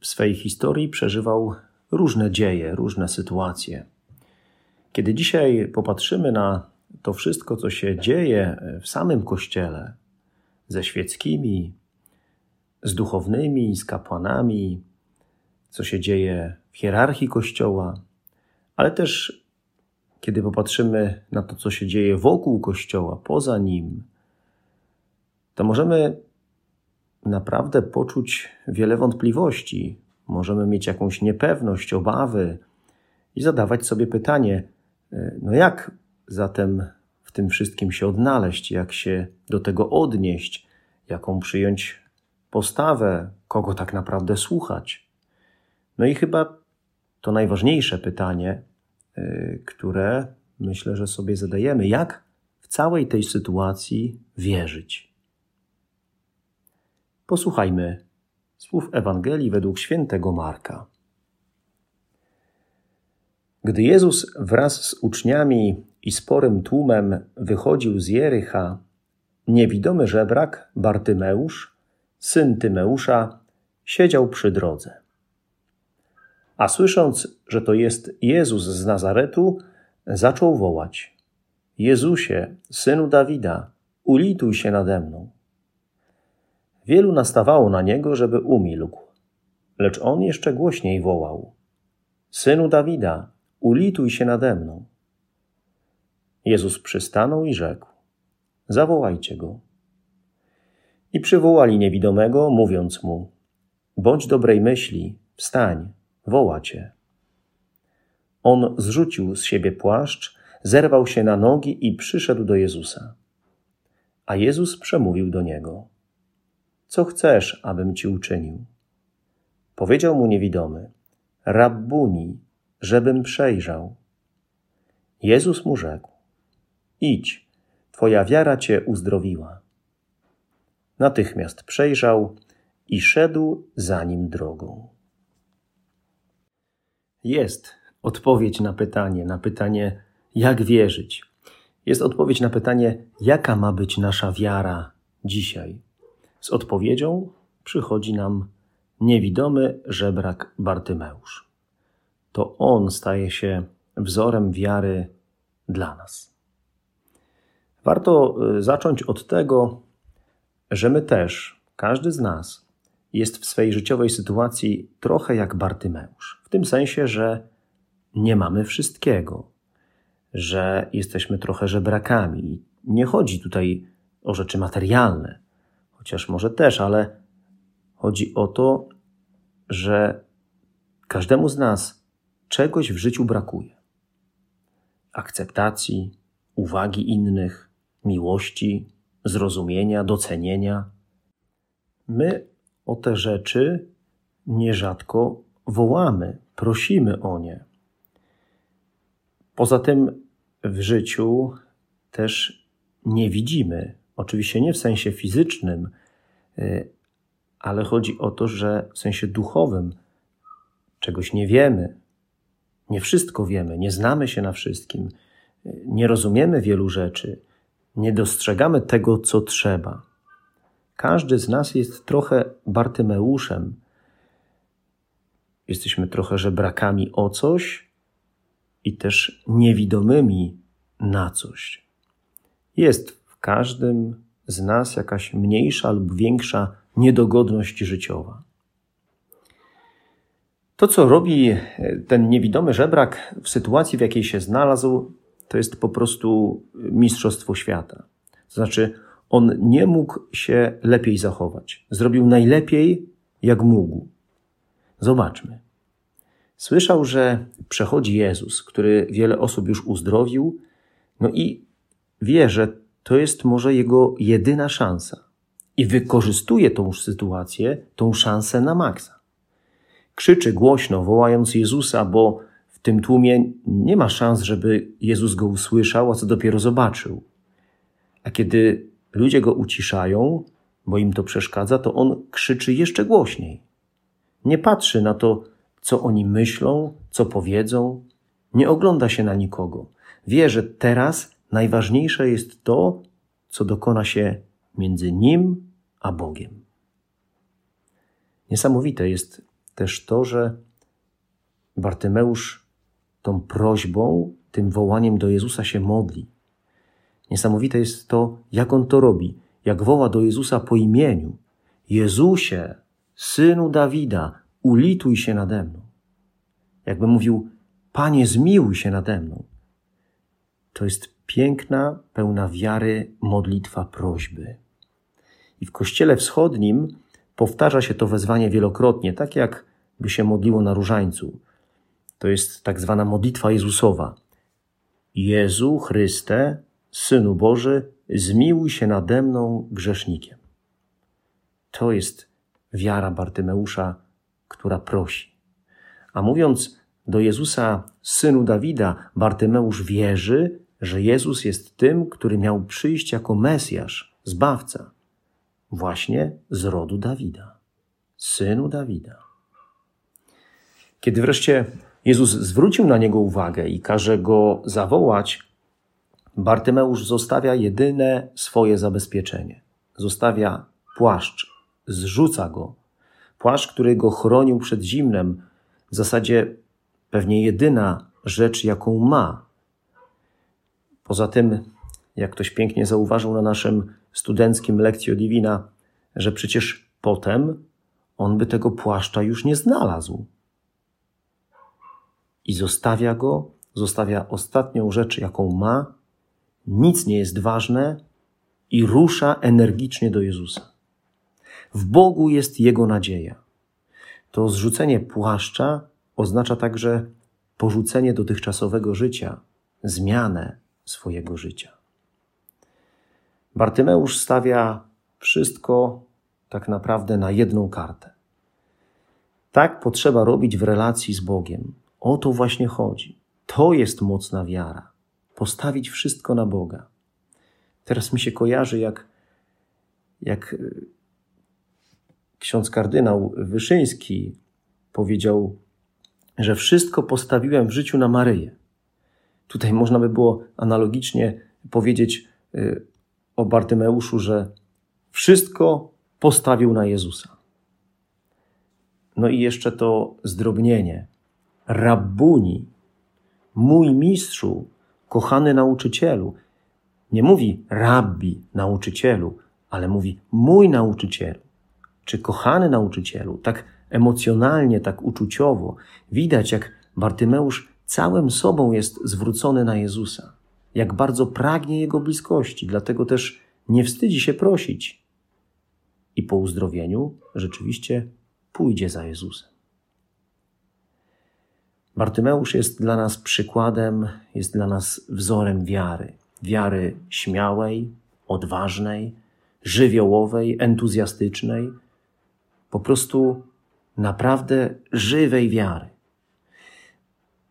w swej historii przeżywał różne dzieje, różne sytuacje. Kiedy dzisiaj popatrzymy na to wszystko, co się dzieje w samym Kościele, ze świeckimi, z duchownymi, z kapłanami, co się dzieje w hierarchii Kościoła, ale też kiedy popatrzymy na to, co się dzieje wokół Kościoła, poza nim, to możemy naprawdę poczuć wiele wątpliwości. Możemy mieć jakąś niepewność, obawy i zadawać sobie pytanie: e, no jak zatem w tym wszystkim się odnaleźć, jak się do tego odnieść, jaką przyjąć postawę, kogo tak naprawdę słuchać? No i chyba to najważniejsze pytanie, e, które myślę, że sobie zadajemy: jak w całej tej sytuacji wierzyć? Posłuchajmy słów Ewangelii według świętego Marka. Gdy Jezus wraz z uczniami i sporym tłumem wychodził z Jericha, niewidomy żebrak Bartymeusz, syn Tymeusza, siedział przy drodze. A słysząc, że to jest Jezus z Nazaretu, zaczął wołać: Jezusie, synu Dawida, ulituj się nade mną. Wielu nastawało na niego, żeby umilkł, lecz on jeszcze głośniej wołał: Synu Dawida, ulituj się nade mną. Jezus przystanął i rzekł: Zawołajcie go. I przywołali niewidomego, mówiąc mu: Bądź dobrej myśli, wstań, woła cię. On zrzucił z siebie płaszcz, zerwał się na nogi i przyszedł do Jezusa. A Jezus przemówił do niego: co chcesz, abym ci uczynił? Powiedział mu niewidomy: Rabbuni, żebym przejrzał. Jezus mu rzekł: Idź, twoja wiara cię uzdrowiła. Natychmiast przejrzał i szedł za nim drogą. Jest odpowiedź na pytanie, na pytanie, jak wierzyć. Jest odpowiedź na pytanie, jaka ma być nasza wiara dzisiaj. Z odpowiedzią przychodzi nam niewidomy żebrak Bartymeusz. To on staje się wzorem wiary dla nas. Warto y, zacząć od tego, że my też, każdy z nas, jest w swej życiowej sytuacji trochę jak Bartymeusz. W tym sensie, że nie mamy wszystkiego, że jesteśmy trochę żebrakami. Nie chodzi tutaj o rzeczy materialne, chociaż może też, ale chodzi o to, że każdemu z nas czegoś w życiu brakuje. Akceptacji, uwagi innych, miłości, zrozumienia, docenienia. My o te rzeczy nierzadko wołamy, prosimy o nie. Poza tym w życiu też nie widzimy Oczywiście nie w sensie fizycznym, y, ale chodzi o to, że w sensie duchowym czegoś nie wiemy, nie wszystko wiemy, nie znamy się na wszystkim, y, nie rozumiemy wielu rzeczy, nie dostrzegamy tego, co trzeba. Każdy z nas jest trochę Bartymeuszem. Jesteśmy trochę żebrakami o coś i też niewidomymi na coś. Jest każdym z nas jakaś mniejsza lub większa niedogodność życiowa. To, co robi e, ten niewidomy żebrak w sytuacji, w jakiej się znalazł, to jest po prostu mistrzostwo świata. To znaczy, on nie mógł się lepiej zachować. Zrobił najlepiej, jak mógł. Zobaczmy. Słyszał, że przechodzi Jezus, który wiele osób już uzdrowił, no i wie, że to jest może jego jedyna szansa. I wykorzystuje tą sytuację, tą szansę na maksa. krzyczy głośno, wołając Jezusa, bo w tym tłumie nie ma szans, żeby Jezus go usłyszał, a co dopiero zobaczył. A kiedy ludzie go uciszają, bo im to przeszkadza, to on krzyczy jeszcze głośniej. Nie patrzy na to, co oni myślą, co powiedzą, nie ogląda się na nikogo. Wie, że teraz najważniejsze jest to, co dokona się między nim a Bogiem. Niesamowite jest też to, że Bartymeusz tą prośbą, tym wołaniem do Jezusa się modli. Niesamowite jest to, jak on to robi, jak woła do Jezusa po imieniu: Jezusie, synu Dawida, ulituj się nade mną. Jakby mówił: Panie, zmiłuj się nade mną. To jest piękna, pełna wiary modlitwa prośby. I w Kościele Wschodnim powtarza się to wezwanie wielokrotnie, tak jak by się modliło na różańcu. To jest tak zwana modlitwa Jezusowa. Jezu Chryste, Synu Boży, zmiłuj się nade mną grzesznikiem. To jest wiara Bartymeusza, która prosi. A mówiąc do Jezusa, synu Dawida, Bartymeusz wierzy, że Jezus jest tym, który miał przyjść jako Mesjasz, zbawca, właśnie z rodu Dawida, synu Dawida. Kiedy wreszcie Jezus zwrócił na niego uwagę i każe go zawołać, Bartymeusz zostawia jedyne swoje zabezpieczenie. Zostawia płaszcz, zrzuca go. Płaszcz, który go chronił przed zimnem, w zasadzie pewnie jedyna rzecz, jaką ma. Poza tym, jak ktoś pięknie zauważył na naszym studenckim lekcjo divina, że przecież potem on by tego płaszcza już nie znalazł. I zostawia go, zostawia ostatnią rzecz, jaką ma, nic nie jest ważne i rusza energicznie do Jezusa. W Bogu jest Jego nadzieja. To zrzucenie płaszcza oznacza także porzucenie dotychczasowego życia, zmianę swojego życia. Bartymeusz stawia wszystko tak naprawdę na jedną kartę. Tak potrzeba robić w relacji z Bogiem. O to właśnie chodzi. To jest mocna wiara. Postawić wszystko na Boga. Teraz mi się kojarzy, jak, jak ksiądz kardynał Wyszyński powiedział, że wszystko postawiłem w życiu na Maryję. Tutaj można by było analogicznie powiedzieć y, o Bartymeuszu, że wszystko postawił na Jezusa. No i jeszcze to zdrobnienie. Rabbuni, mój mistrzu, kochany nauczycielu. Nie mówi rabbi, nauczycielu, ale mówi mój nauczycielu, czy kochany nauczycielu. Tak emocjonalnie, tak uczuciowo. Widać, jak Bartymeusz całym sobą jest zwrócony na Jezusa, jak bardzo pragnie Jego bliskości, dlatego też nie wstydzi się prosić. I po uzdrowieniu rzeczywiście pójdzie za Jezusem. Bartymeusz jest dla nas przykładem, jest dla nas wzorem wiary. Wiary śmiałej, odważnej, żywiołowej, entuzjastycznej, po prostu naprawdę żywej wiary.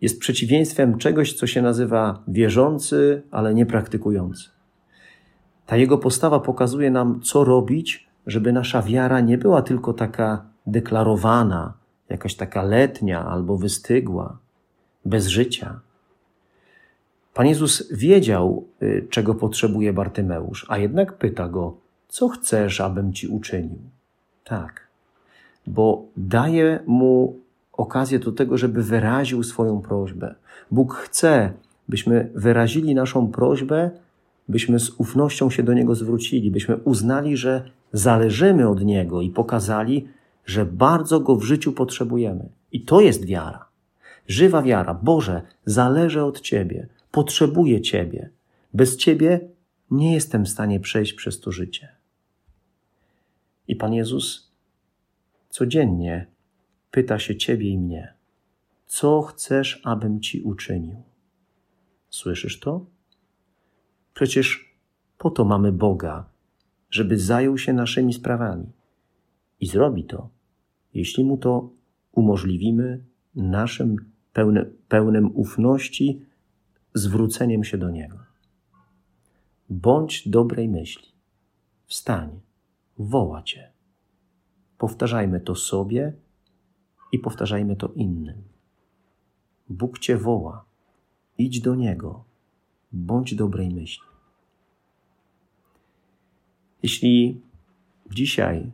Jest przeciwieństwem czegoś, co się nazywa wierzący, ale nie praktykujący. Ta jego postawa pokazuje nam, co robić, żeby nasza wiara nie była tylko taka deklarowana, jakaś taka letnia albo wystygła, bez życia. Pan Jezus wiedział, y, czego potrzebuje Bartymeusz, a jednak pyta go: Co chcesz, abym ci uczynił? Tak, bo daje mu okazję do tego, żeby wyraził swoją prośbę. Bóg chce, byśmy wyrazili naszą prośbę, byśmy z ufnością się do Niego zwrócili, byśmy uznali, że zależymy od Niego i pokazali, że bardzo Go w życiu potrzebujemy. I to jest wiara. Żywa wiara. Boże, zależę od Ciebie, potrzebuję Ciebie. Bez Ciebie nie jestem w stanie przejść przez to życie. I Pan Jezus codziennie pyta się ciebie i mnie: Co chcesz, abym ci uczynił? Słyszysz to? Przecież po to mamy Boga, żeby zajął się naszymi sprawami. I zrobi to, jeśli mu to umożliwimy naszym pełne, pełnym ufności zwróceniem się do Niego. Bądź dobrej myśli. Wstań, woła Cię. Powtarzajmy to sobie i powtarzajmy to innym. Bóg Cię woła. Idź do Niego. Bądź dobrej myśli. Jeśli dzisiaj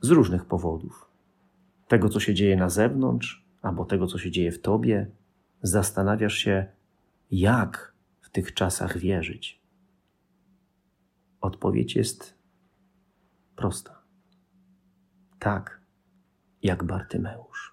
z różnych powodów tego, co się dzieje na zewnątrz, albo tego, co się dzieje w Tobie, zastanawiasz się, jak w tych czasach wierzyć. Odpowiedź jest prosta. Tak, jak Bartymeusz.